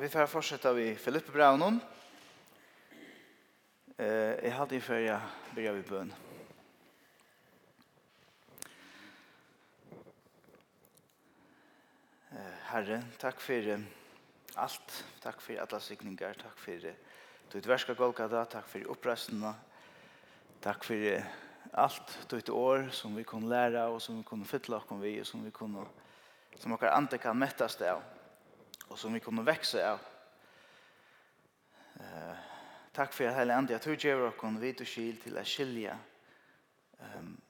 Vi får fortsätta vid Filippe Braunen. Eh, jag hade ju för jag börjar vid bön. Eh, Herre, tack för allt. Tack för alla signingar. Tack för ditt verska Golgata. Tack för upprösterna. Tack för allt ditt år som vi kunne lära och som vi kunne fylla oss vi og som vi kunne som dere andre kan mättas det av og som vi kunne vekse av. Eh, for at hele andre Jag tror att jag vidt og skil till att skilja. Ehm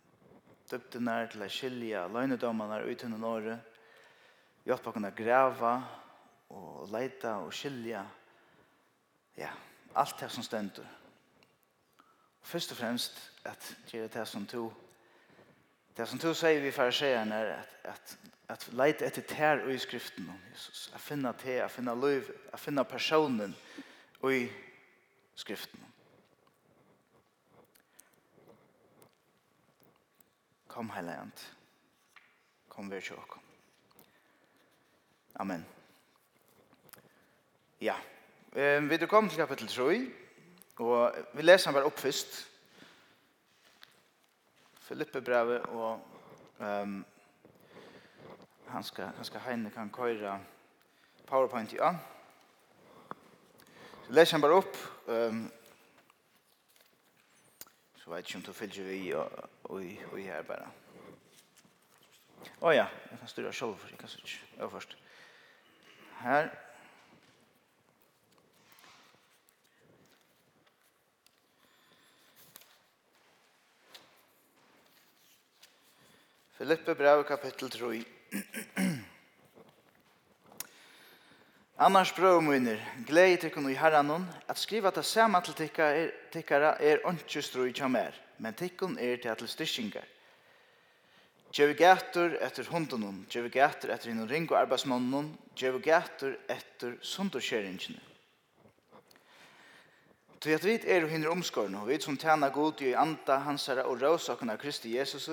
döpte til å skilje løgnedommene lögnedomarna ut under året hjelp å kunne grave og leite og skilje Ja, alt det som ständer. først og fremst at gjøre det som to Det som to sier vi fariserar är at, at at leite etter tær i skriften om Jesus. At finna te, at finna liv, at finna personen i skriften. Kom, Heiland. Kom, vi til Amen. Ja, vi er kommet til kapittel 3, og vi leser han bare opp først. Filippe brevet og um, han ska han ska Heine kan köra PowerPoint ja. Så läs han bara upp ehm um, så vet jag inte fylger vi och och här bara. Åh oh, ja, jag kan styra själv för jag kan så Ja först. Här Filippe brev kapitel 3. Annars brøv munner, glede til kunne i herranon, at skriva ta samme til tikkere er ikke strui kja mer, men tykkun er til atle styrkingar. Gjøv gator etter hundunon, gjøv gator etter innan ring og arbeidsmannon, gjøv gator etter sundurskjeringjene. Tog at vi er og hinner omskåren, og vi som tjener god i anda hansara og råsakene av Kristi Jesus,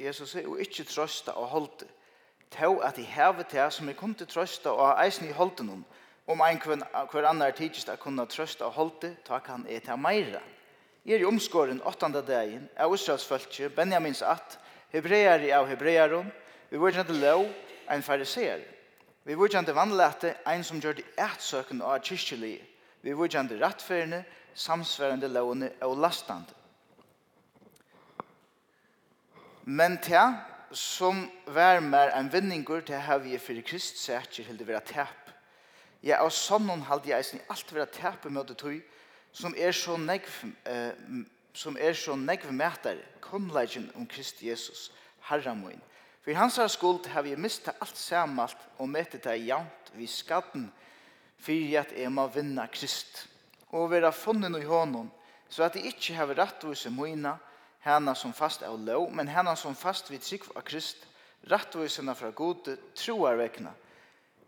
Jesus og ikke trøsta og holde, tau at i hevet til som jeg kom til trøsta og eisen i holden om, om ein kvann kvar annar tidsist at kunna trøsta og holde, ta kan er til meira. Jeg er i omskåren åttende dagen av Israels Benjamins att, hebreari av hebrearon, vi var til lov, ein fariseer. Vi var kjent vannlete, ein som gjør det ætsøken og kyrkjelig. Vi var kjent rettferende, samsværende lovene og lastande. Men til som vær mer en vinninger til her vi er fyrir krist sætjer hildi vera tæp. Ja, og sånn haldi jeg eisen i alt vera tæp i møte tøy, som er så negv, eh, som er så negv mætar, kunnleggen om Krist Jesus, herra moin. For hans her skuld har vi mistet alt samalt og møtet det jant vi skatten, fyrir at jeg må vinna Krist. Og vera funnen i hånden, så at jeg ikke har rettvise moina, hana som fast av lov, men hana som fast vid trygg av Krist, rattvisene fra gode, troar vekna,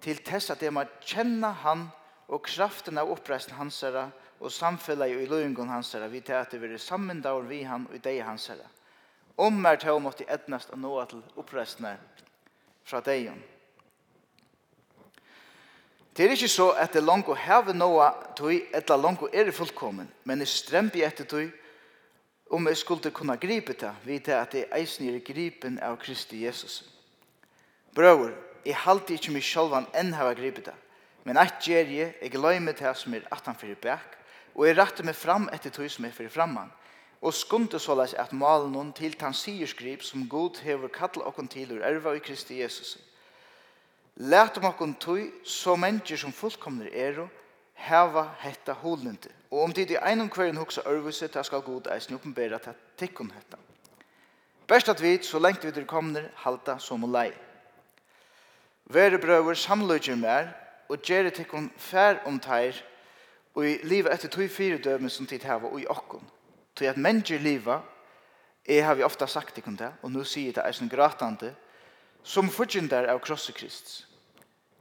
til tess at jeg må kjenne han og kraften av oppreisen hans herre, og samfellet i løyngon hans herre, vi til at det vil sammen daur vi han og deg hans herre. Om er til å måtte etnast å nå til oppreisene fra deg. Det er ikke så at det langt å heve noe tog, eller langt å er fullkommen, men det strømper etter tog, om jeg skulle kunne gripe det, vite at jeg eisen er gripen av Kristi Jesus. Brøver, jeg halte ikke meg selv enn har gripet det, men at gjør jeg, jeg løymer til som er atan for bæk, og jeg retter meg fram etter tog som er for framman, og skunde såleis at malen noen til tan siersgrip som god hever kattel okken til ur erva i Kristi Jesus. Læt om okken tog så mennesker som fullkomner er og hava hetta holindi. Og om tid i einum kverin hugsa örvise, ta skal god eisen oppenbera ta tikkun hetta. Best at vit, så lengt vi til komner, halta som og lei. Vere brøver samløyger mer, og gjere tikkun fær om teir, og i livet etter tog fire døme som tid hava, og i okkun. Tog at mennesker liva, jeg har vi ofta sagt tikkun det, og nu sier det eisen gratande, som fudgjendar av krossekrist.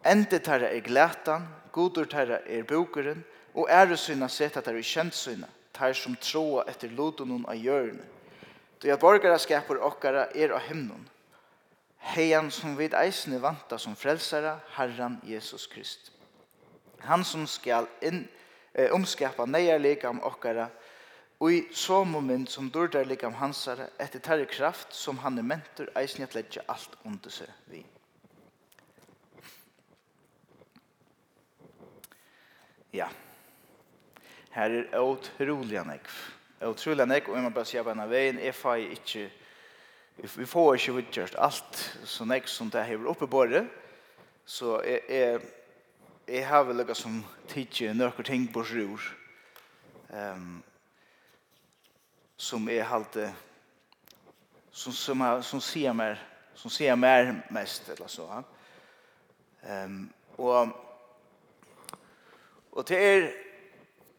Ende tarra er glætan, godur tarra er bokeren, og ære syna sett at er kjent syna, tar som troa etter lotunun av hjørne. Du ja borgaraskapur okkara er av himnun. Heian som vid eisne vanta som frelsara, Herran Jesus Krist. Han som skal inn, eh, omskapa neier likam okkara, og i så moment som dårdar likam hansara etter tarri kraft som han er mentor eisne at ledja alt under seg vi. Ja. Her er utrolig nekv. Utrolig nekv, og jeg må bare si på en av veien, jeg får ikke, vi får ikke utkjørst alt, så nek som det hever oppe bare, så jeg, jeg, jeg har vel lukket som tidsi nøkker ting på sjur, um, som jeg halte, som, som, som sier mer, som sier mer mest, eller så. Um, og Og det er,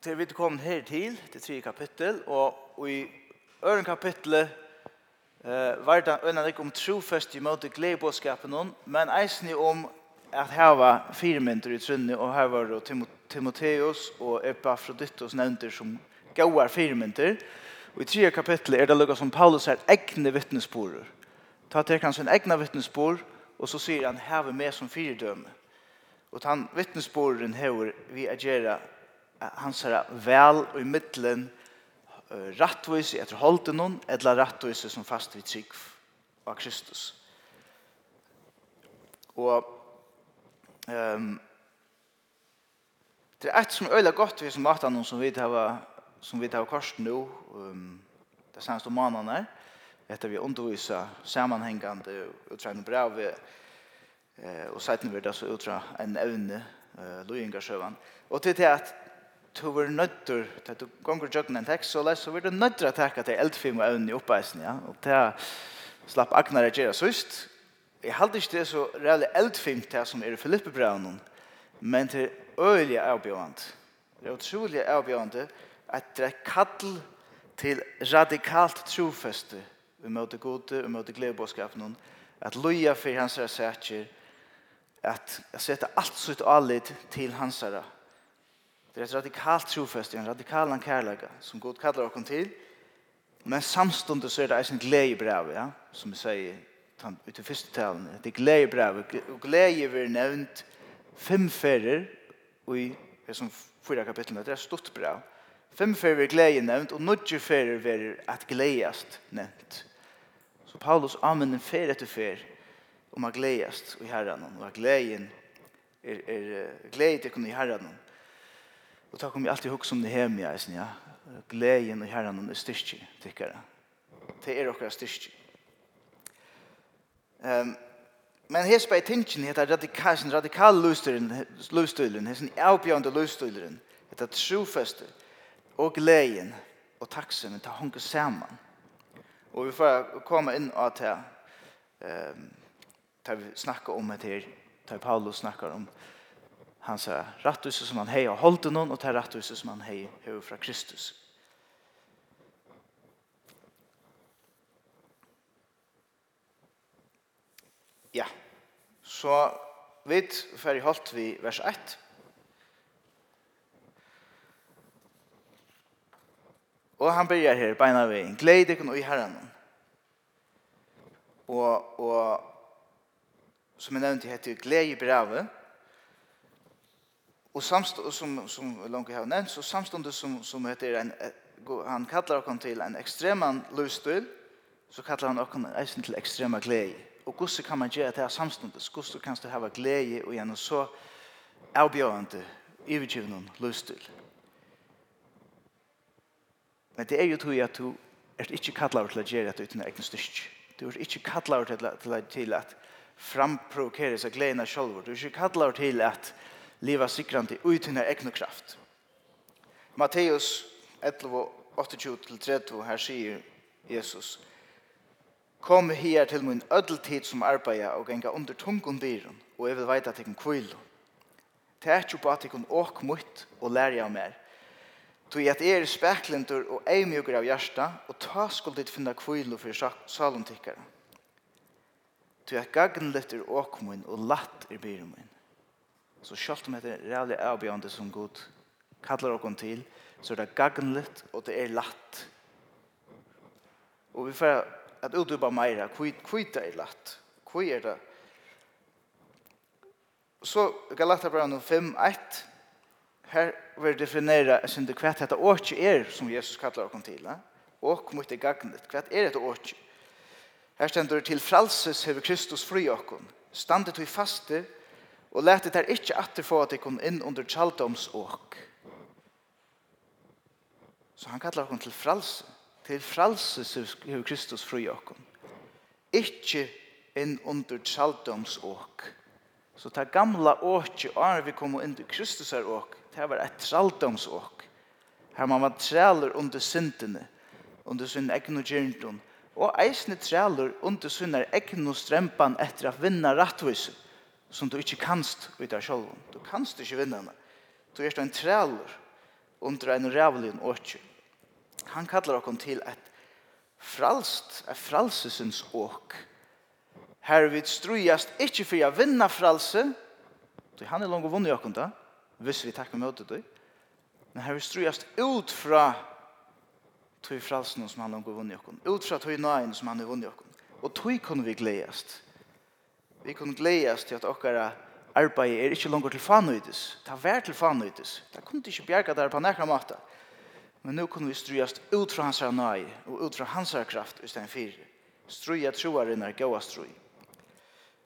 til vi kom her til, til tre kapittel, og, og i øren kapittelet eh, var det øyne ikke om trofest i møte gledebåskapen, men eisen om at her var fire mynter i Trønne, og her var det Timoteus og Epafroditus nevnter som gauar fire mynter. Og i tredje kapittelet er det lukket som Paulus er egne vittnesporer. Ta til kanskje en egne vittnespor, og så sier han, her vi med som fire dømer. Og han vittnesboren hever vi agerer han herra vel og i middelen rattvis etter holden noen eller rattvis som fast vid trygg av Kristus. Og um, det er et som er øyla godt vi som matan som vi har som vi har kors nå um, det seneste månedene etter vi underviser sammenhengende og trenger brev Eh och sätten vi det så utra en evne eh Loinga sjövan. Och till det att to var nøtter til du gonger jøkken en tekst, så så var det nøtter at takka til eldfim og evnen i oppeisen, ja. Og til slapp Agnar at gjøre søst. Jeg halte ikke det så reelle eldfim til som er i Filippebraunen, men til øyelige avbjørende. Det er utrolig avbjørende at det er kall til radikalt trofeste vi møter gode, vi møter gledebåskapen, at loja for hans sætjer, at sette alt sitt allit til hansara. Det er et radikalt trofest, en radikal kærlega, som Gud kallar okkur til, men samstundet så er det en glede brev, ja, som vi sier ut i første talen, det er gledebrev, og glede vi nevnt fem ferier i det som fyra kapitlet, det er stort brev. Fem ferier vi glede nevnt, og nødje ferier vi at gledest nevnt. Så Paulus anvender fer etter fer, om man glädjas i Herren och att glädjen är är glädje kommer i Herren. og ta kommer jag alltid ihåg som det hjemme med ja. gleden i Herren er styrke tycker jag. Det er också styrke. Ehm men här spelar tingen heter radikal radikal löstulen löstulen är en avbjörande löstulen. Det är trofäste og glädjen och tacksamhet ta hon samman. og vi får komme inn at här ehm tar vi snakka om det her, tar Paulus snakkar om han sa rattus som han hei og holdt noen, og tar rattus som han hei hei fra Kristus. Ja, så vidt fer i holdt vi vers 1. Og han begynner her, beina vi, gled ikon og i herren. Og, og som jeg nevnte heter Gledebrevet. Og samst, som, som Lonke har nevnt, så samståndet som, som heter en, han kallar oss til en ekstreman løstil, så kallar han oss eisen til ekstrema glede. Og hvordan kan man gjøre det her samståndet? Hvordan kan du hava glede og gjennom så avbjørende, ivergivende løstil? Men det er jo tog at du er ikke kallar til å gjøre det uten egen styrk. Du er ikke kallar til, til, til at framprovokere seg gledene selv. Du er ikke kallet til at livet sikrande i er egnu kraft. Matteus 11, 28-30, her sier Jesus, Kom her til min ødeltid som arbeider og genga under tungen dyren, og jeg vil veita at jeg kan kvile. Tæt jo på at jeg kan åk mot og lære av mer. Tog at jeg er speklendur og ei mjukker av hjertet, og ta skuldit finna kvile for salontikkere til at litt er åkmoen og latt er byrumoen. Så selv om det er reallig avbjørende som Gud kallar åkon til, så er det gagnlet og det er latt. Og vi får at utdupa meira, hvor det er latt, hvor er det. Så Galaterbrand 5, 1, her vil definera sin det kvært dette åkje er som Jesus kallar åkon til. Åk mot det gagnlet, hva er dette åkje. Her stender til fralses hever Kristus fri okkon. Standet vi faste og lete der ikkje atter få at kom inn under tjaldoms åk. Så han kallar okkon til fralse. Til fralses hever Kristus fri okkon. Ikkje inn under tjaldoms åk. Så ta gamla åkje år vi kom inn til Kristus her åk. Det var et tjaldoms åk. Her man var træler under syndene, under sin egen og og eisne trælur under sunnar og strempan etter at vinna rattvise, som du ikkje kanst ut av sjolvun. Du kanst ikkje vinna henne. Du er en trælur under en rævlig åkje. Han kallar okkom til et fralst, et fralsesins åk. Her vi strujast ikkje for å vinna fralse, du han er langt vunni okkom da, hvis vi takkar møte du, men her vi strujast ut fra tog fralsen som han har vunnit oss. Utfra tog nøyen som han har vunnit oss. Og tog kunne vi gledes. Vi kunne gledes til at dere arbeid er ikke langt til fanøydes. Det var til fanøydes. Det kunne ikke bjerga der på nærkere måte. Men nå kunne vi strøyast ut fra hans nøye og ut fra hans kraft i stedet for. Struja troer enn er gåa strøy.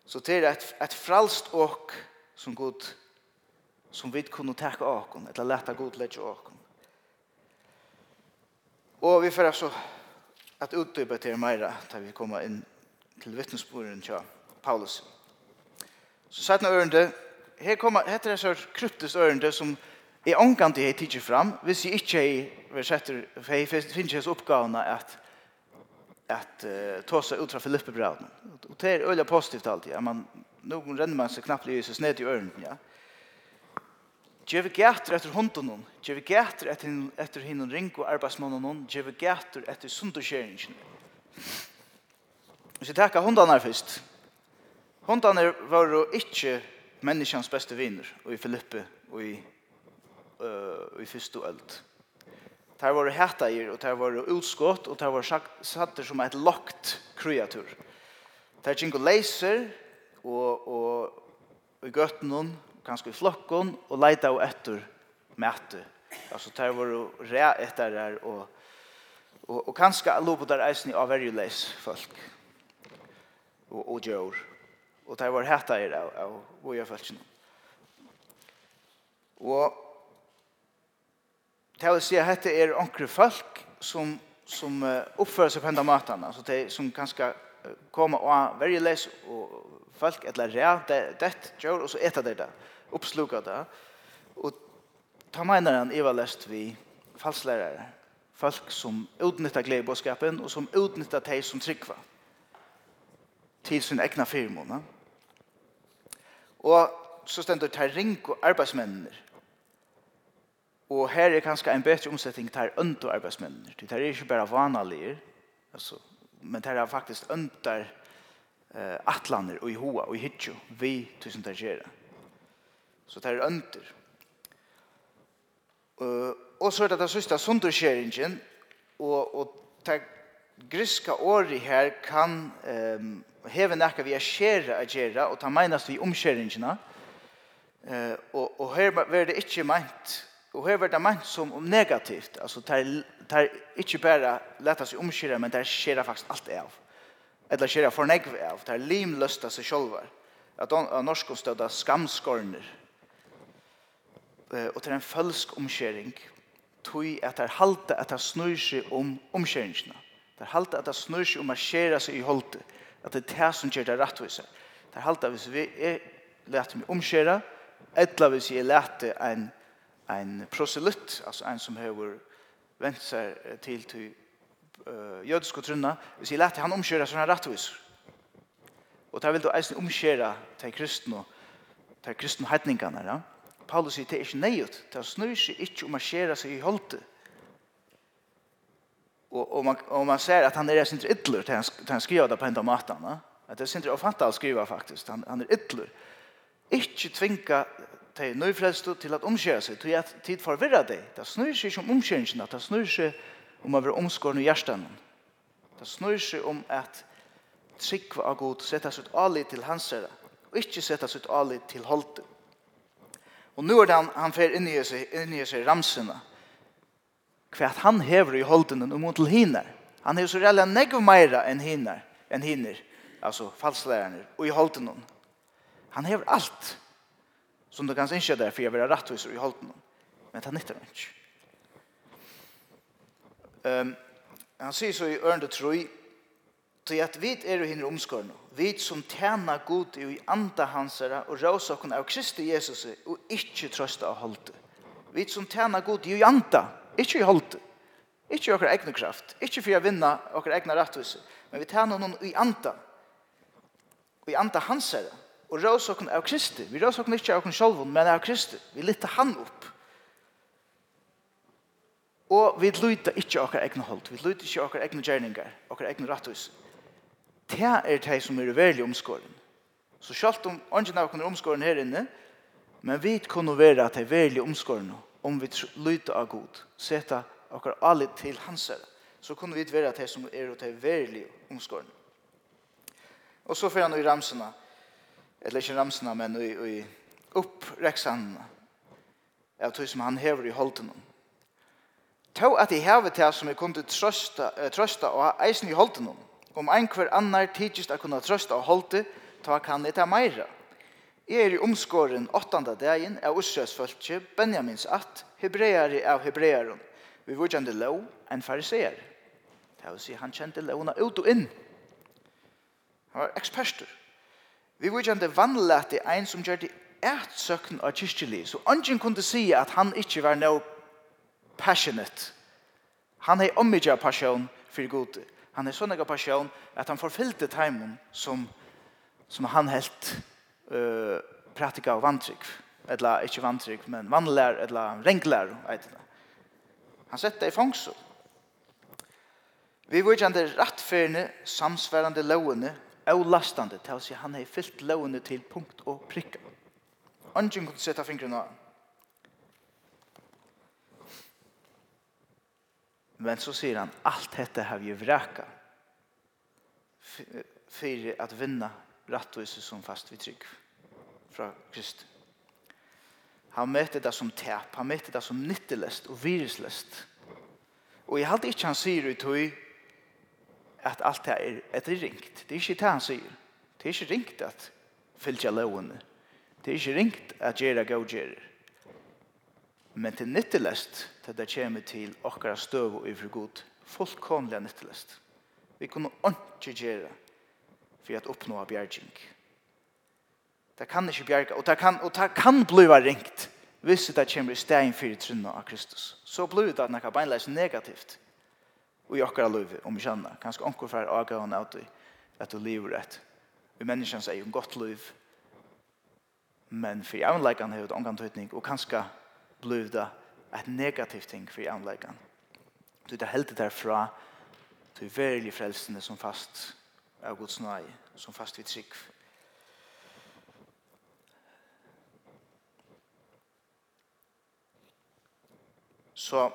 Så det er et, et fralst åk som god som vi kunne takke åkken, eller lette god lette åkken. Og vi får altså at utdype til meira da vi kommer inn til vittnesbordet til Paulus. Så satt noe ørende, her kommer, heter det så kryptisk ørende som er omkant jeg tidser fram, hvis jeg ikke er setter, for jeg finner ikke oppgavene at at uh, ta seg ut fra Filippe-braden. Og det er øyelig positivt alltid. Ja. Man, noen renner man seg knappt i seg sned i ørene, ja. Gjeve gæter etter hunden hon, gjeve gæter etter, etter hinnom ringo arbeidsmannen hon, gjeve gæter etter sunderskjeringen. Hvis jeg takker hundene her først, hundene var jo ikke menneskens beste viner, og i Filippe, og i, uh, og i første ølt. Der var det i, og der var det utskott, og der var satter som et lagt kreatur. Der gikk og leiser, og, og, og i gøtten hon, kanskje i flokken, og leita og etter mæte. Altså, der var det etter der, og, og, og kanskje lå på der eisen i avverjuleis folk, og, og djør. Og der var heta i det, og, og hvor jeg følte Og det vil si at dette er onkre folk som, som uh, oppfører seg på enda maten, altså de som kanskje kommer og verjuleis, og folk eller rea, det, det gjør, og så etter det det oppsluka det. Og ta när han Eva lest vi falslærare. Folk som utnyttar gledebåskapen og som utnyttar teg som tryggva til sin egna firmåne. Og så stendur ter ring og arbeidsmennene. Og her er kanskje en bedre omsetning till önt och arbeidsmennene. Det er ikke bare vanlige, altså, men det er faktisk öntar eh, atlaner og i hoa og i hitjo vi tusen ter gjerra. Så det er under. Uh, og så er det det siste sunderskjeringen, og, og det griska året her kan um, heve nekka vi er skjere av gjøre, og ta menes vi omskjeringene. Uh, og, og her var det ikke meint, og her var det meint som om negativt, altså det er, det er ikke bare lett seg omskjere, men det er skjere faktisk alt av. Eller skjere for negve av, det er limløsta seg selv. At norsk støtta skamskorner, og til en følsk omskjering tog at det er halte at det snur seg om omskjøringene. Det er halte at det snur seg om å skjere seg i holdet. At det er det som gjør det rettvise. Det er halte at hvis vi er lett med omskjøre, eller hvis vi er lett en, en proselytt, altså en som har vent seg til til uh, jødisk og trunna, hvis vi er lett han omskjøre sånne rettvis. Og det vil du eisen omskjøre til kristne, til kristne heitningene, ja? Paulus sier, det er ikke nøyut. Det snur seg ikke om å skjere seg i holdet. Og, og, man, og man ser at han er sin ytler til han, til han skriver det på en av matene. At det er sin oppfattet å skrive faktisk. Han, han er ytler. Ikke tvinga til nøyfrelst til at omskjere seg. Til at tid forvirrer deg. Det snur seg ikke om omskjeringen. Det snur seg om å være omskårende i hjertet. Det snur seg om at trikva av god, sette sitt alit til hans herre, og ikke sette sitt alit til holdet. Og nu er det han, han fer inn i seg, inn i seg ramsene. Hva han hever i holden og mot til hinner. Han hever så reelle negv meira enn hinner, enn hinner, altså falslærerne, og i holden. Han hever alt som du kan innskje der, for jeg vil ha rettviser i holden. Men det er nytter han ikke. Um, han sier så i ørende troi, Tog at vi er jo hinner omskårene. Vi som tjener god i andre hansere og råse av Kristi Jesus og ikke trøste av holdt. Vi som tjener god i andre, ikke i holdt. Ikke i okker egne kraft. Ikke for å vinne okker egne rettviser. Men vi tjener noen i andre. Og i andre hansere. Og råse av Kristi. Vi råse okken ikke av oss selv, men av Kristi. Vi lytter han opp. Og vi lytter ikke okker egne holdt. Vi lytter ikke okker egne gjerninger, okker egne rettviser det er det som er veldig omskåren. Så selv om andre av kunne omskåren her inne, men vi kunne være at det er veldig omskåren om vi lytter av god, sette akkurat alle til hans her, så kunne vi være at det som er at det er veldig omskåren. Og så får han i ramsene, eller ikke ramsene, men i, i oppreksene, av det som han hever i holden. Tå at jeg hever til som jeg kunne trøste, trøste og eisen i holden om, Om kvar annar tidsist a kunna trøsta og holde, ta kan det ta meira. Jeg er i omskåren åttanda dagen av Israels Benjamins att, hebreare av hebrearen, vi vurgjande lov, en fariseer. Det vil si, han kjente lovna ut og inn. Han var eksperter. Vi vurgjande vannlete ein som gjør det et søkken av kyrkjeli, så ungen kunne si at han ikke var no passionate. Han hei omidja passion for gode. Han er sånn ega passion at han forfyllte teimen som, som han helt uh, pratika av vantrygg. Eller ikke vantrygg, men vannlær eller renglær. Han sette det i fangsel. Vi var kjente rettferende, samsværende lovene, og lastande, til å si han har fyllt lovene til punkt og prikka. Angen kunne sette fingrene av. Men så sier han, alt dette har vi vraka fyrir at vinna rattvise som fast vi trygg fra Krist. Han møter det som tap, han møter det som nyttelest og viruslest. Og jeg halte ikke han sier ut høy at alt det er etter ringt. Det er ikke det han sier. Det er ikke ringt at fylltja lovene. Det er ikke ringt at gjøre gav. Men til nyttelest, det kommer til okkara støv og ifri god, fullkomlig nyttelest. Vi kunne ikke gjøre for å oppnå bjerging. Det kan ikke bjerge, og det kan, og det kan bli ringt hvis det kommer i stedet for i trunna av Kristus. Så blir det noe beinleis negativt og i okkara liv, om vi kjenner. Kanskje onkur fer avgavane av det at du lever rett. Vi menneskene sier om godt liv, men for jævnleikene har det omgang tøytning, og kanskje blir det et negativt ting for jævnleikene. Du tar helt det derfra, til verilig frelsene som fast av Guds nøye, som fast vi trygg. Så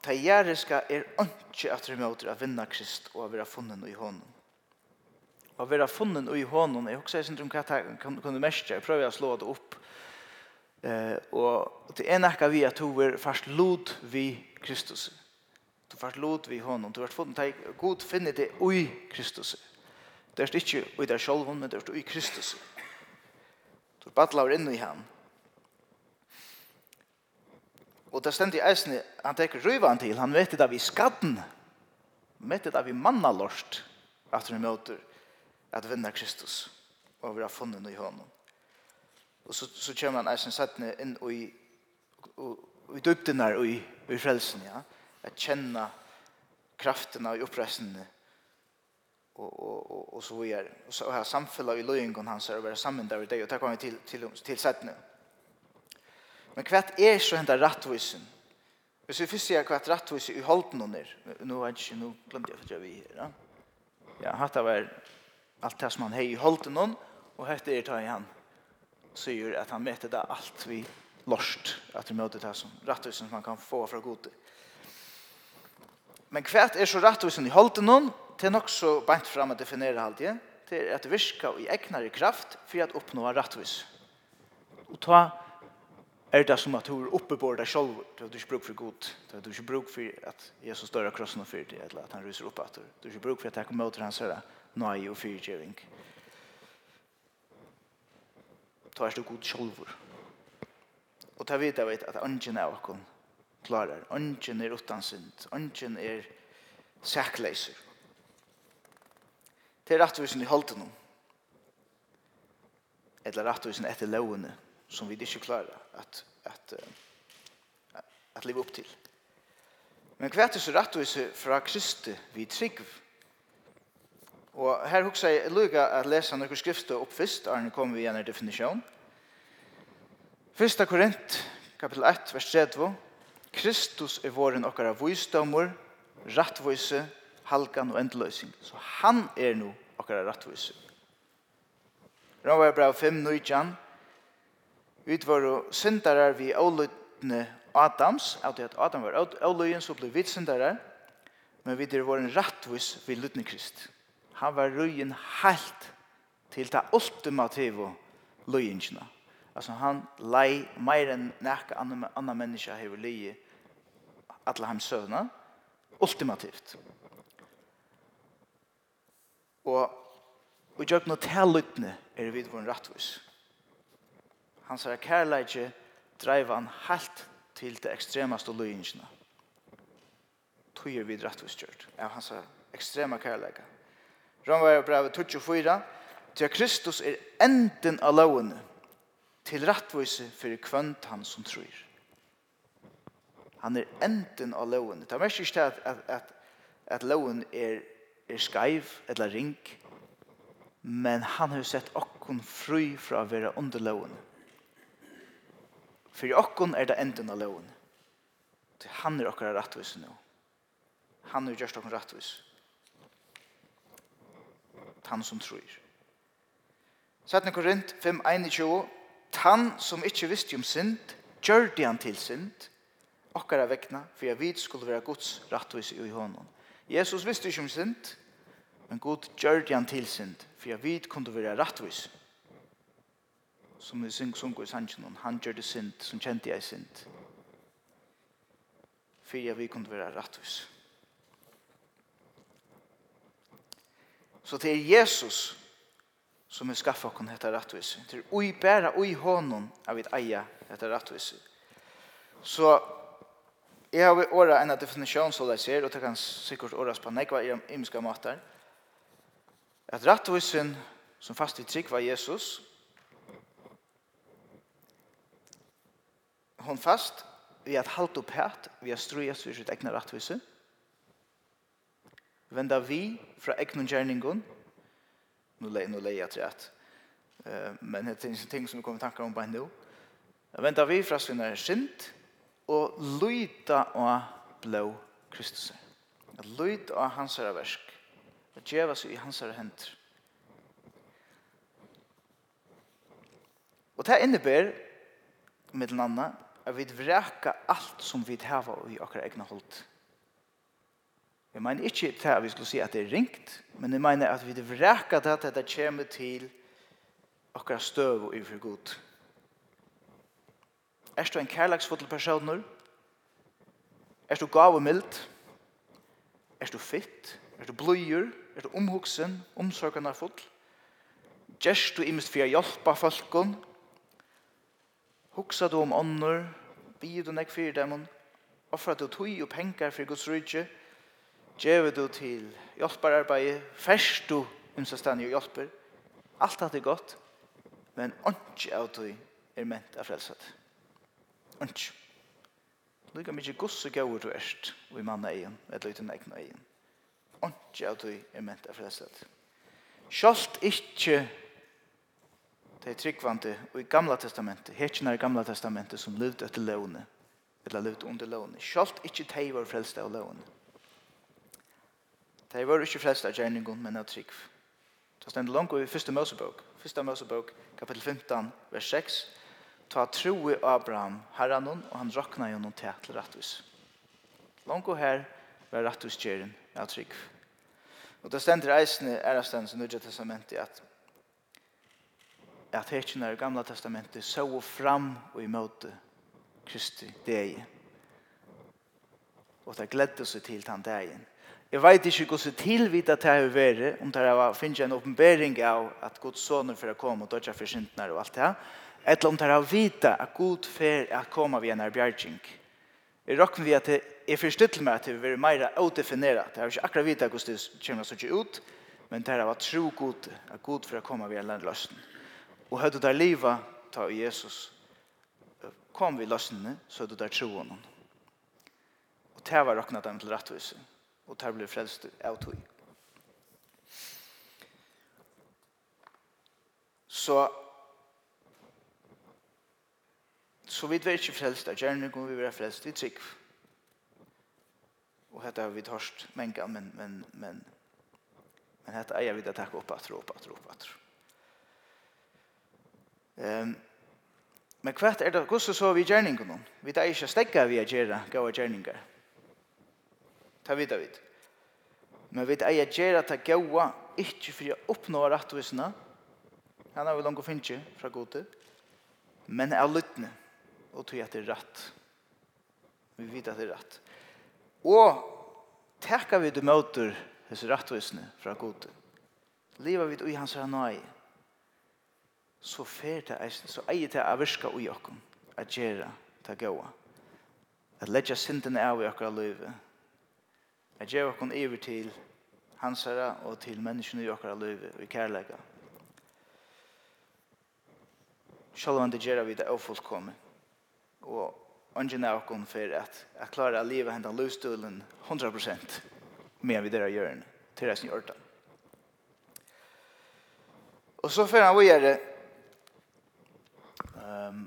ta jæriska er ikke at vi møter å vinne Krist og å være funnet i hånden. Å være funnet i hånden, jeg husker ikke om hva jeg kunne mestre, jeg prøver å slå det opp. Eh, og det er nekka vi at hun er fast lod vi Kristus. Kristus fast lot vi honom. Du har fått en god finne det ui Kristus. Det er ikke ui der selv, men det er ui Kristus. Du er badlaur innu i han. Og det stendt i eisne, han teker røyvan til, han vet det av i skadden, han vet det av i mannalorst, at han møter at vinna Kristus, og vi har funnet i honom. Og så, så kommer han eisne settene inn i, i, i døptenar og i, i frelsen, ja. Ja att känna kraften av upprörelsen och och och och så vidare. Och så här samfällar i löjingon hans över samman där det och där kommer vi till till till sätt nu. Men kvart är så hända rättvisen. Vi først sier se kvart rättvis i hålten under. Nu har jag nu glömde jag för for vi här. Ja, hatt av er alt det som han har i hålten hon och hette er ta i han. Så gör att han mäter det allt vi lost att vi möter det som rättvisen som man kan få från Gud. Men kvært er så rettvis i holden hon, til nok så bænt fram å definere halde, til at virka i egnare kraft for at oppnå rettvis. Og ta er det som at du er oppe på deg selv, du har ikke bruk for god, du har ikke bruk for at Jesus dør av krossen og fyrt deg, eller at han ryser opp at du, du har ikke bruk for at jeg kommer til hans herre, nøye og fyrtjøring. Ta er du god selv. Og ta vidt jeg vet at ungen er åkken, klarar. Ongen er utan synd. Ongen er sækleiser. Det er rettvisen i holdt noen. Eller rettvisen etter lovene som vi ikke klarer at, at, at, at leve opp til. Men hva er det så rettvisen fra Kristi vi trygg? Og her hukser jeg lukka at lese noen skrifter opp først, Arne kommer vi igjen i definisjon. Første Korint, kapittel 1, vers 2 Kristus er våren okkara vysdomur, rattvise, halkan og endeløsing. Så han er nu okkara rattvise. Rauvar brev 5, 19. Utvaru syndarar vi avlutne Adams, av det Adam var ålujen, så ble vi syndarar, men vi er våren rattvis vi lutne Krist. Han var røyen helt til det ultimative løyengene. Alltså han lei mer enn näka anna menneska hever lii atle hans søvna, ultimativt. Og og gjør noe til er vi vår rattvis. Han sier at dreiv han helt til det ekstremaste løyingene. Tog er vi rattvis gjørt. Ja, han sier ekstrema kærleidje. Rønvær og brevet 24. Til Kristus er enden av lovene til rattvise fyrir kvønt han som tror. Han er enden av loven. Det er mest ikke at, at, at, at loven er, er skaiv eller ring, men han har sett okkon fri fra å være under loven. Fyrir okkon er det enden av loven. Han er okkara rattvise nå. Han er gjørst okkar rattvise. Han som trur. 17 Korint 5, 21 Tan som ikkje visste om synd, gjørde han til synd, okkara vekna, for jeg vid skulle være Guds rattvis i hånden. Jesus visste ikkje om synd, men Gud gjørde han til synd, for jeg vid kunne være rattvis. Som vi syng, sunker i sannsjonen, han gjørte synd, som kjente jeg synd. For jeg vid kunne være rattvis. Så det er Jesus som vi skaffa okon hetta rattvis. Det er ui bæra ui honom av vi eia hetta rattvis. Så jeg har åra enn definisjon som jeg ser, og det kan sikkert åras på nekva i imiska matar, at rattvisen som fast i trygg var Jesus, hon fast vi at halt opp hæt, vi at strujas vi sitt egna rattvise, venda vi fra egnon gjerningon, nu lägger nu lägger jag rätt. Eh men det finns ting som vi kommer tankar om på nu. Jag väntar vi för att är synd och lyta och blå Kristus. Att lyta och hans är verk. Att ge oss i hans är hänt. Och det innebär med den andre att vi vreka allt som vi har i våra egna hållt. Jeg mener ikke til at vi skulle si at det er ringt, men jeg mener at vi det vrekker til at det kommer til akkurat støv og ufor god. Er du en kærleksfotel person nå? Er du gav og mild? Er du fitt? Er du bløyer? Er du omhugsen? er full? Gjerst du imest for å hjelpe folkene? Hugsa du om ånder? Bier du nek for dem? Offra du tog og penger for Guds rydtje? Gjeve du til hjelpararbeid, fers du umsastani og hjelper. Alt hatt er godt, men ondj av du er ment av frelset. Ondj. Lika mykje gosse og gaur du erst, og i manna egen, eller uten egen egen. Ondj av du er ment av frelset. Sjalt ikkje det tryggvande og i gamla testamentet, hetjene i gamla testamentet som levde etter lovene, eller levde under lovene. Sjolt ikkje teivar frelste av lovene. De var ikke frelst av gjerningen, men av trygg. Så stender langt i første Mosebok. Første Mosebok, kapittel 15, vers 6. Ta tro i Abraham, herren og han råkna jo noen til til rettvis. Langt her var rettvis gjerning av trygg. Og det stender eisene ærastens som Nudja testamentet at at hekjene i Gamla testamentet så fram og imøte Kristi deg. Og det gledde seg til den dagen Jeg vet ikke hvordan tilvita det har vært, om det har finnet en oppenbering av at Guds soner for å komme og dødja for syndene og alt det, eller om det har vita at Gud for å komme ved en erbjergjeng. Jeg råkner vi at det er forstått meg at det vil være mer ådefineret. Det har ikke akkurat vita hvordan det kommer så ikke ut, men det har vært tro god at Gud for å komme ved en løsning. Og høyde der livet, ta Jesus, kom vi løsningene, så hadde det troen. Og det var råknet dem til rettviset og tar blir frelst av tog. Så så vi er ikke frelst av gjerne, kommer vi være frelst i trygg. Og dette har vi tørst menga, men, men, men, men dette eier vi det takk opp at opp at opp at um, Men hva er det, hvordan så vi gjerningene? Vi tar ikke stegga vi er gjerra, gav gjerninger. Ta vet vi. Men vi eier gjøre det gode, ikke for å oppnå rettvisene. Han har vi langt å finne fra gode. Men er lyttende og tog at det er rett. Vi vet at det er rett. Og takker vi det møter hos rettvisene fra gode. Lever vi i hans nøye. Så fer det eisen, så eier det å virke i oss. At gjøre det gode. At legge synden av i okker livet Jeg gjør oss over til hans herre og til menneskene i okkara løyve og i kærleika. Selv om det gjør vi det er fullkomne, og ønsken er okkon for at jeg klarer å leve hendan løyvstølen 100% med vi dere gjør den til resten i orta. Og så fyrir han vi gjør det um,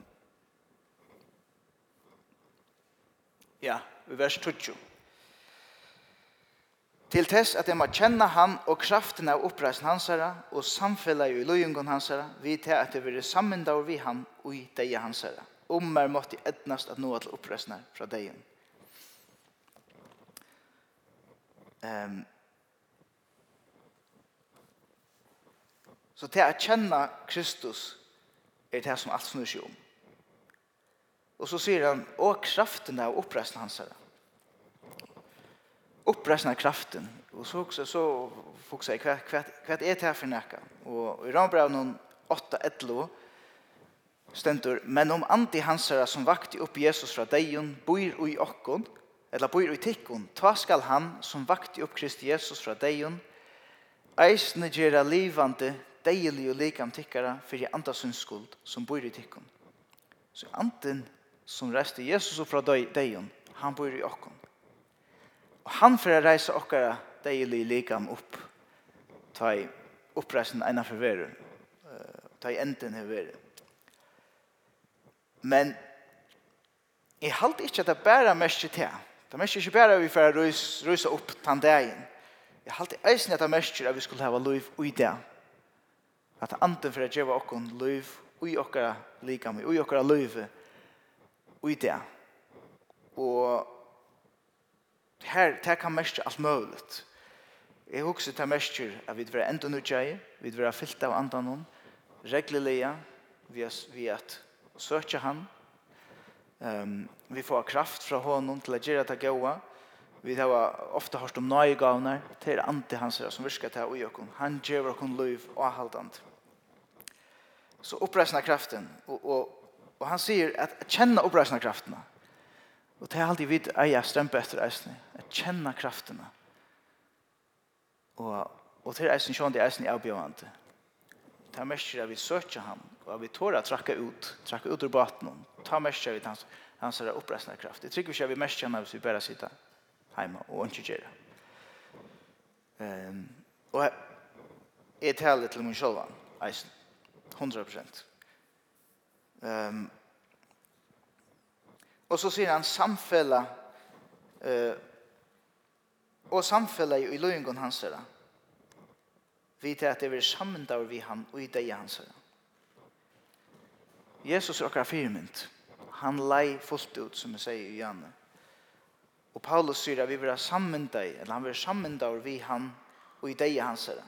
ja, vi vers 20 Til tess at jeg må kjenne han og kraften av oppreisen hans herre, og samfellet i løyungen hans herre, vi til at jeg vil sammen da vi han og i deg hans herre. Om mer måtte etnast at noe til oppreisen fra deg. Um, så til å kjenne Kristus er det som alt snur seg om. Og så sier han, og kraften av oppreisen hans herre uppresna kraften. Och så också så fokuserar jag kvart kvart är det här för näka. Och i Rambrev någon 8 11 stendur men om anti hansara som vakti upp Jesus fra deion boir i okkon eller boir i tikkon ta skal han som vakti upp Krist Jesus fra deion eisne gera livande deilig og likam tikkara fyrir andasunds skuld som boir i tikkon så anten som reste Jesus fra deion han boir i okkon Og han får reise okkara deilig likam opp. Ta i oppreisen ena for veru. Ta i enden her veru. Men jeg halte ikke at det bæra mest til. Det mest ikke bæra vi får røysa opp tandeien. Jeg halte eisen at det mest at vi skulle hava liv ui det. At anden for at gjeva okkon liv ui okkara likam, ui okkara liv ui det. Og Her, det kan mest alt mulig. Jeg husker det mestje at vi var enda nødgjøy, vi var fyllt av andre noen, reglerlige, vi er at søke han, um, vi får kraft fra honom til å gjøre det gode, vi har ofte hørt om nøye gavner, det er ante hans som virker til å gjøre han gjør oss liv og halvdant. Så oppreisende kraften, og, og, og han sier at kjenne oppreisende kraftene, Og det er alltid vidt eier strømpe etter eisen. Jeg kjenner kraftene. Og, og til eisen sjående eisen er avbjørende. Det er mest at vi søker ham, og vi tårer å trakke ut, trakke ut ur baten. Ta mest at vi hans, hans er oppreisende kraft. Jeg tror ikke at vi mest kjenner hvis vi bare sitter hjemme og ikke gjør det. Um, og jeg, jeg taler til min sjålvan, eisen. 100 prosent. Um, Og så sier han samfella eh, og samfella i løyngon hans herra. Vi til at det vil sammendaur vi han og i deg hans herra. Jesus er akkurat firmynd. Han lei fullt ut, som jeg sier i Janne. Og Paulus sier at vi vil ha sammendaur, eller han vil sammendaur vi han og i deg hans herra.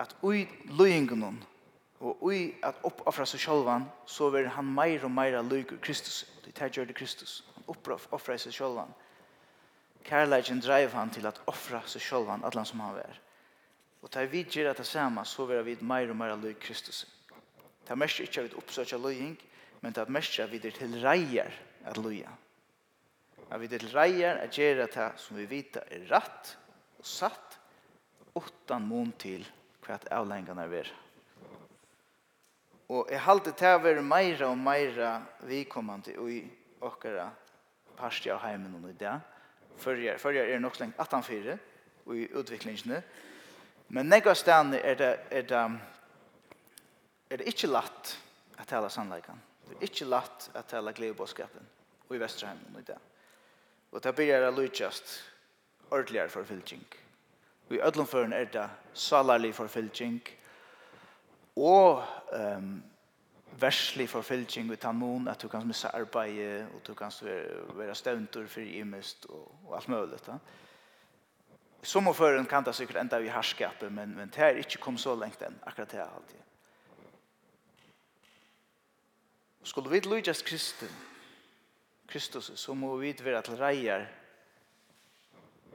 At ui løyngon og ui at oppoffra seg sjálvan, så vil han meir og meir lyk Kristus. Det tar gjør det Kristus. Han offra seg sjølvan. Kærleiken dreiv han til at offra seg sjølvan, atlan som han var. Og tar vi gjør det samme, så vil vi meir og meir løy Kristus. Tar mest ikke vi oppsøker løying, men tar mest vi er til reier at løya. At vi er til reier at gjør det som vi vita er rett og satt, utan mån til hva avlengene er vera. Og jeg halte til å være meira og meira vikommende i okkara parstja av heimen og det. Førjar, førjar er nok slengt 18-4 og i utviklingene. Men nekva stedene er det, er det, er det ikke latt å tale sannleikan. Det er ikke latt å tale gledebåskapen i Vesterheimen og i det. Og det blir det lydkjast for fylking. Og i ødlomføren er det salarlig for fylking Og og um, verslig forfylking ut av noen, at du kan missa arbeid, og du kan være, være støvntur for imest, og, og alt mulig. Da. Som og føren kan det sikkert enda i herskapet, men, men det er ikke kom så lengt enn, akkurat det er alltid. Skulle vi lydes Kristus, Kristus, så må vi være til reier,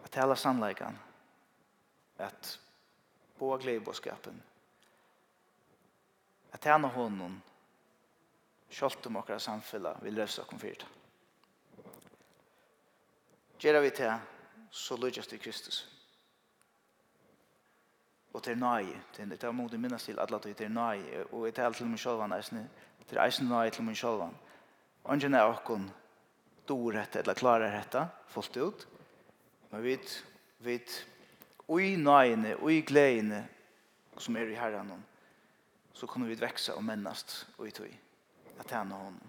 at hele sannleikene, at på gledebåskapen, at tjene honom kjolt om okra samfella vil løse okkom fyrt. Gjera vi til så lykkes til Kristus. Og til nai, til det er modig minnes til alle til nai, og jeg taler til min sjolvan eisne, til eisne nai til min sjolvan. Ongen er okkom dår dette, eller klarer dette, fullt ut. Men vi vet, vi vet, ui naiene, ui gledene som er i herren, så kunne vi växa och mennast och i tog att tjäna honom.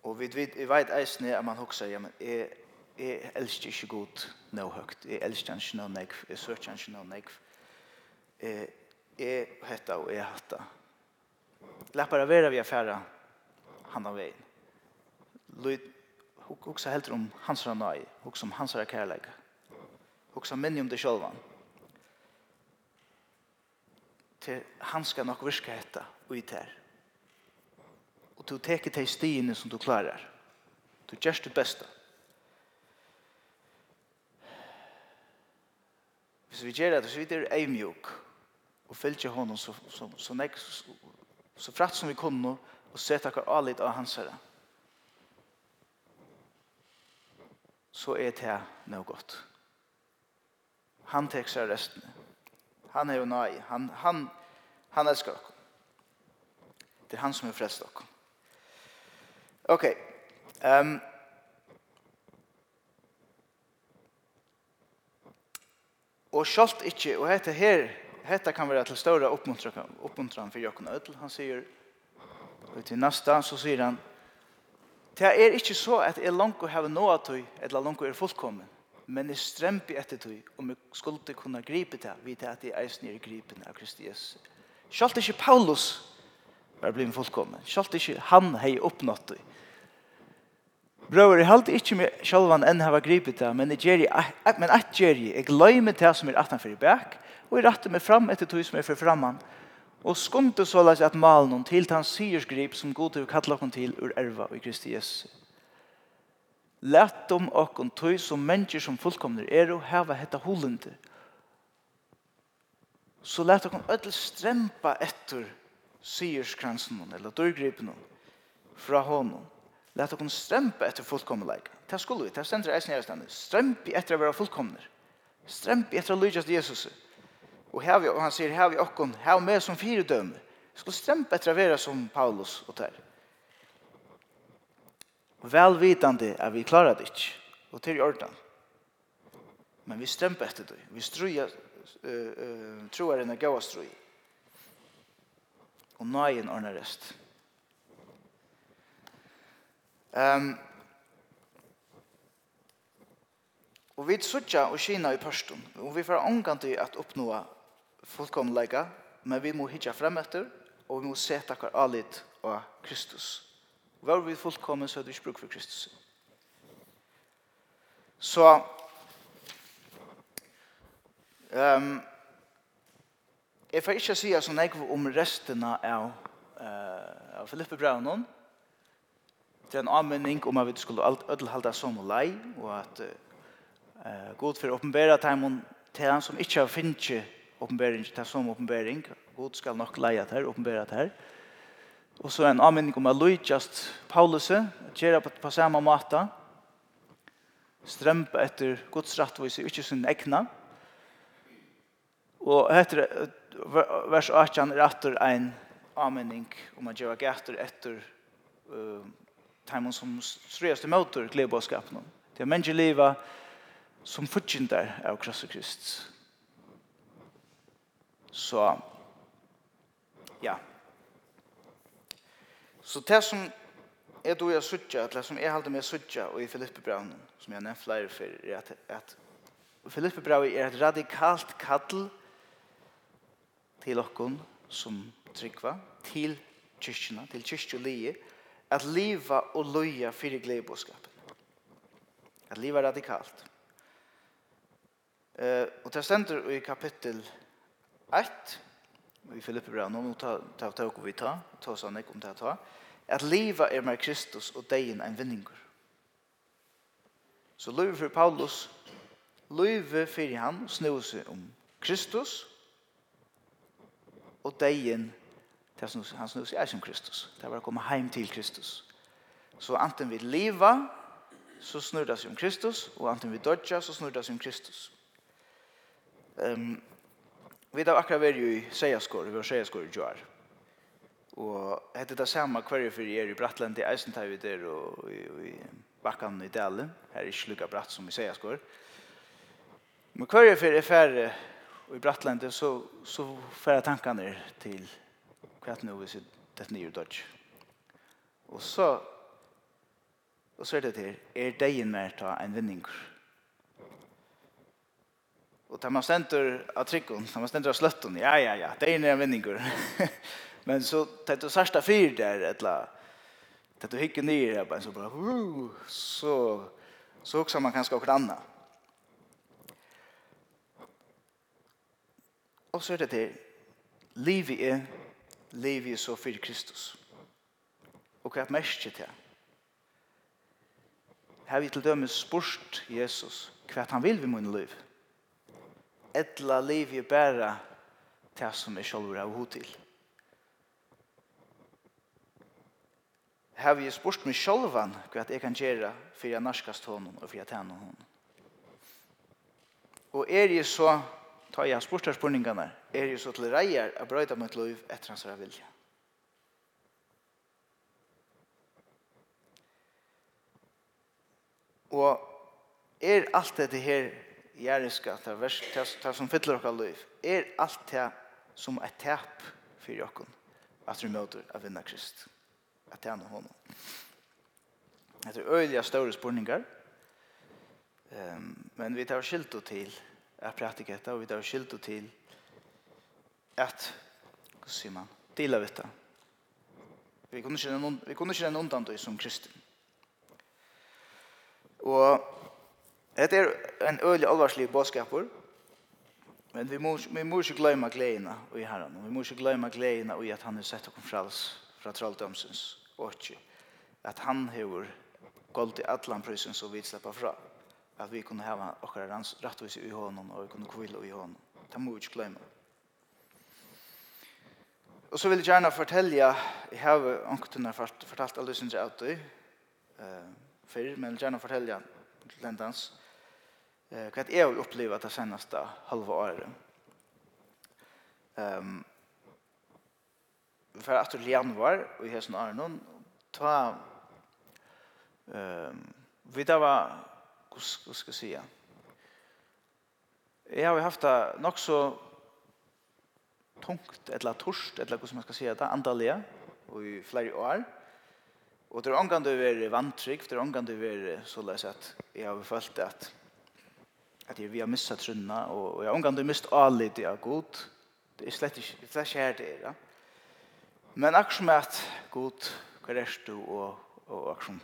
Och vi vet vi vet eisne att man huxar ja men är är älskar inte god nå högt. Är älskar inte nå nek, är söker inte nå nek. Eh är hetta och är hatta. Låt bara vara vi affära han av vägen. Lut huxar helt om hans ranai, huxar om hans kärlek. Huxar minne om det själva til han skal nok virke hetta og i ter. Og du teker til stiene som du klarar. Du gjør det beste. Hvis vi gjør det, så vi er eimjuk og fylgjer honom så, så, så, nek, så, så fratt som vi kunne og sett akkar alit av hans herre. Så er det noe godt. Han tek seg restene han er jo nøye. Han, han, han elsker dere. Det er han som er frelst dere. Ok. Um, og sjalt ikke, og dette her, dette kan være til større oppmuntran, oppmuntran for Jakob Ødel. Han sier, og til neste, så sier han, det er ikke så at jeg langt har noe til, eller langt er fullkommen men jeg strømpi etter tog, om jeg skulle kunne gripe det, vidt at jeg eisen er gripen av Kristi Jesus. Sjalt ikke Paulus var blitt fullkommen. Sjalt ikke han hei oppnått det. Brøver, jeg halte ikke med sjølvan enn hava gripet det, men jeg men at gjør jeg, jeg gløyme det som er atan for i bæk, og jeg ratte meg fram etter tog som er for framman, og skumte så lagt at malen noen til hans syrsgrip som god til å kalle til ur erva i Kristi Jesus. Lætt om okkon tøy som mennesker som fullkomner er og hava hetta hulende. Så lætt okkon öll strempa etter sierskransen eller dørgripen fra honom. Lætt okkon strempa etter fullkommerleik. Det skulle vi, det stender eisen i eisen. Strempi etter å være fullkomner. Strempi etter å lydes Jesus. Og her vi, og han sier, her vi okkon, her med som fyredømme. Skulle strempa etter å være som Paulus og Terje. Og velvitande at vi klarar det ikke. Og til jordan. Men vi strømper etter det. Vi struer, uh, uh, tror enn er gav strui. Og nøyen ordner rest. Um, og vi sutja og kina i pørstum. Og vi får omgang til at oppnå fullkomlega, men vi må hitja frem etter, og vi må seta akkur alit av Kristus. Og var vi fullkommen, så er det ikke bruk for Kristus. Så, um, jeg får ikke si sånn jeg om resten av, uh, av Filippe Braunen, Det er en anmenning om at vi skulle ødelhalda som og lei, og at uh, god for å åpenbære timen til han som ikke har finnet oppenbæring, til som oppenbæring, God skal nok leie til her, oppenbære til her. Og så en anmenning om å lydjast Paulus, gjøre på, på samme måte, strømpe etter Guds rettvis, ikke sin egna. Og etter vers 18 er etter en anmenning om å gjøre gater etter uh, timen som strøyeste møter gledbåskapen. Det er menneskelivet som fortjenter av Kristus Krist. Så, ja, Så det som er då jeg suttja, eller som jag halte med suttja och i Filippebraunen, som jag nevnt flere för, at, att, Filippe Braun är ett radikalt kall til okkon som tryggva, til kyrkjena, til kyrkjulie, at liva og loja fyrir gledeboskapen. At liva radikalt. Uh, og det stender i kapittel 1, i Filippe bra, nå ta ta ta vi ta, ta oss an om det ta, at livet er med Kristus og degen en vinninger. Så livet for Paulus, livet for han snur seg om Kristus og degen det som han snur seg er som Kristus. Det var å komme hjem til Kristus. Så anten vi lever, så snur det seg om Kristus, og anten vi dodger, så snur det seg om Kristus. Um, Vi har akkurat vært i Seiaskår, vi har Seiaskår i Gjør. Og hette det samme hver for er i Brattland, i Eisentai, vi der, og i i Bakkan i Dalen, her er ikke lukka bratt som i Seiaskår. Men hver for er færre i Brattland, så, så færre tankene til hva nå vi sitter det nye dodge. Og så, og så er det til, er det en mer ta en vinninger? Och tar man stenter av tryckon, tar man stenter av slötton, ja, ja, ja, det är en vinningur. Men så tar du särsta fyr där, etla, tar du hickar ner, bara, så bara, uh, så, så också man kanskje åker annet. Og så er det til, livet er, livet er så för Kristus. Og hva er mest til det? Her vi til dømes spurt Jesus hva han vil vi mun liv etla liv i bæra det som er sjolver av hod til. Har vi spurt meg sjolvan hva jeg kan gjøre for jeg narskast hånden og for jeg tæner hånden. Og er jeg så, ta jeg spurt her er jeg så til reier å brøyde mitt liv etter hans vilja. Og er alt dette her gjerriska, det, verst, det, det som fyller okkar liv, er alt det som er tap for okkar at vi møter av vinna Krist. At det er noe hånden. Det er øyelige større spurningar, um, men vi tar skilto til at praktika etta, og vi tar skilto til at, hva sier man, dela dette. Vi kunne ikke den undan som kristin. Og Det er en øyelig alvarslig bådskaper, men vi må, vi må ikke glemme gledene i Herren, vi må ikke glemme gledene i at han har sett oss frals fra trolldomsens åkje, at han har gått i allan prisen som vi slipper fra, at vi kunne hava okkara rettvis i hånden, og vi kunne kvile i hånden. Det må vi ikke glemme. Og så vil jeg gjerne fortelle, jeg har omkring fortalt alle synes jeg alltid, uh, før, men jeg vil gjerne fortelle den eh vad jag har opplevd det senaste halve året. Ehm um, för att i januari och i hösten är någon ta ehm um, vi da var... hur ska jag säga. Jag har haft det nog så tungt eller torst eller hur man ska säga det antaliga och i flera år. Och det är omgående över vantrygg, det är omgående över så att jag har följt att at vi har missat trunna, og, og har omgang du mist alit av god. Det er slett ikke, det er ikke det ja. Men akkur som at god, hva er du, og, og akkur som,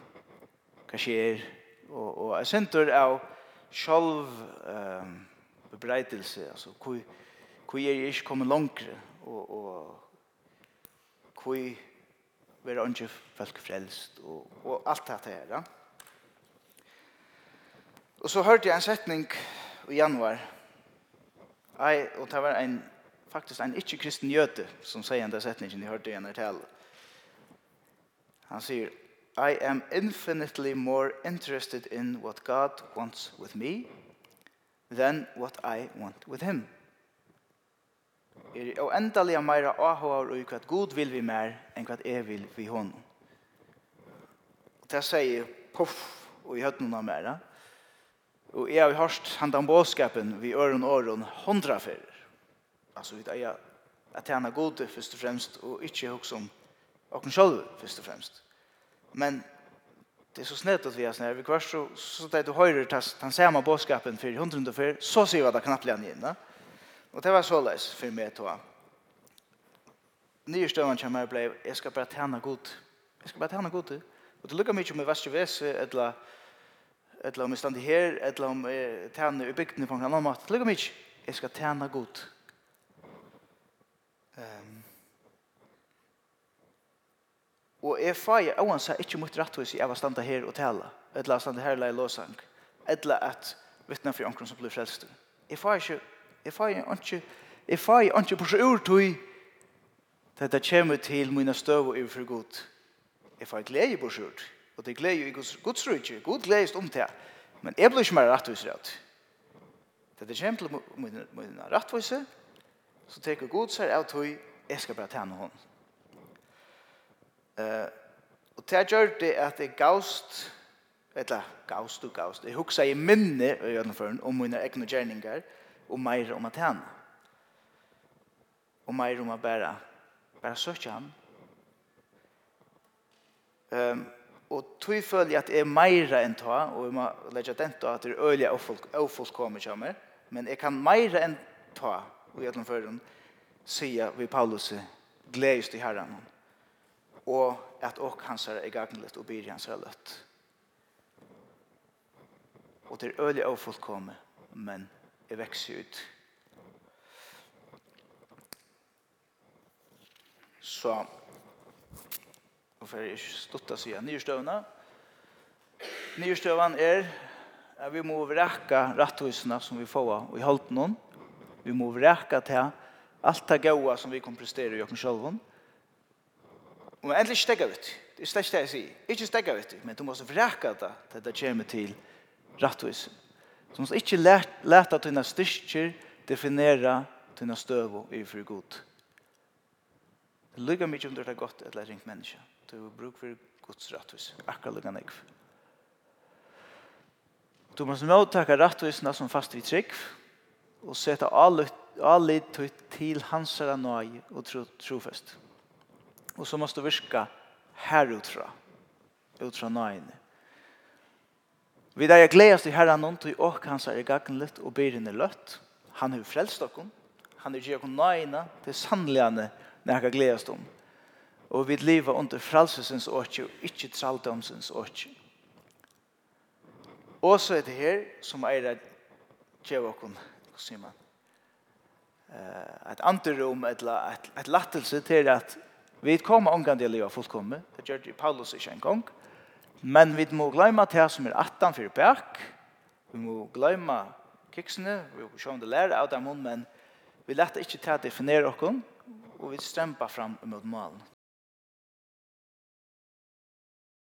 hva skjer, og, og jeg sentur av sjolv um, bebreidelse, altså, hvor, hvor er jeg ikke kommet langere, og, og hvor vera ikke folk frelst, og, og alt dette her, ja. Og så hørte jeg en setning i januar. Ei, og det var en, faktisk en ikke-kristen jøte som sier den setningen jeg hørte igjen i tale. Han sier, I am infinitely more interested in what God wants with me than what I want with him. Er og endelig er meira avhåar og hva god vil vi mer enn hva jeg vil vi hon. Og det sier, puff, og i høttene av meira. Ja? Og jeg har hørt han den bådskapen vi øren åren hundra fyrir. Altså, vi tar at han er god først og fremst, og ikke hos om åkken sjølv først og fremst. Men det er så snett at vi er snett. Vi kvar så, så det du høyrer den samme bådskapen for hundra og fyrir, så sier vi at det knapt igjen igjen. Og det var så leis for meg to. Nye støvann kommer og ble, jeg skal bare tjene god. Jeg skal bare tjene god. Og det lukker mye med Vestjøvese, eller eller om jeg stand her, eller om jeg tjener i bygdene på en annen måte. Lykke mye, jeg skal tjene godt. Um, og jeg får jeg også seg ikke mot rettvis jeg var standa her og tale, eller jeg standa her eller leie låsang, eller at vittne for ankeren som blir frelst. Jeg får ikke, jeg fag ikke, jeg fag ikke på så urtøy, det kommer til mine støv og overfor godt. Jeg får glede på så urtøy. Og det gleder jo i Guds, Guds rydde. Gud gledes om det. Men jeg blir ikke mer rettvis rett. Det er kjempe med min rettvise. Så tenker Gud seg av tog. Jeg skal bare tjene henne. Uh, og det gjør det at jeg gaust eller gaust og gaust. Jeg husker i minne i øyneføren om mine egne gjerninger og mer om at tjene. Og mer om at bare bare søke ham. Um, og tog føler at jeg er meira enn ta, og jeg må legge den ta at det er øyelig avfolk kommer kommer, men jeg kan meira enn ta, og jeg tilfører den, sier vi Paulus gledes til herren, og at ok hans er gagnelig og byr hans er løtt. Og det er øyelig avfolk kommer, men jeg vekser ut. Så og for jeg stått å si at nyrstøvende. Nyrstøvende er at vi må vrekke rettvisene som vi får og i holdt noen. Vi må vrekke til alt det gode som vi kan prestere i oss selv. Og endelig stegge ut. Det er slett det jeg sier. Ikke stegge ut, men du må vrekke det til det kommer til ratthusen. Du må ikke lete at dine styrker definere dine støv og i god. Det ligger mye om du er godt eller ringt mennesker. Du har bruk for Guds rattvis. Akkurat lukka nekv. Du må mottaka rattvisna som fast vi trygg og seta allit til hansara nøy og tro, trofest. Og så måst du virka herutfra, utfra nøyene. Vi der jeg gledes til herran noen til åk hans er litt og ber er løtt. Han har frelst okkom. Han er gjør okkom nøyene til sannligane når jeg gledast om og vi lever under frelsesens åkje og ikke traldomsens åkje. Og så er det her som er at djevåkon, hva sier man, et anterom, et, et, et lattelse til at vi kommer omgang til å leve fullkomme, det gjør det Paulus ikke en gang, men vi må glemme til som er 18 for bak, vi må glemme kiksene, vi må se om det lærer av dem, men vi lærte ikke til å definere oss, og vi strømper fram mot malen.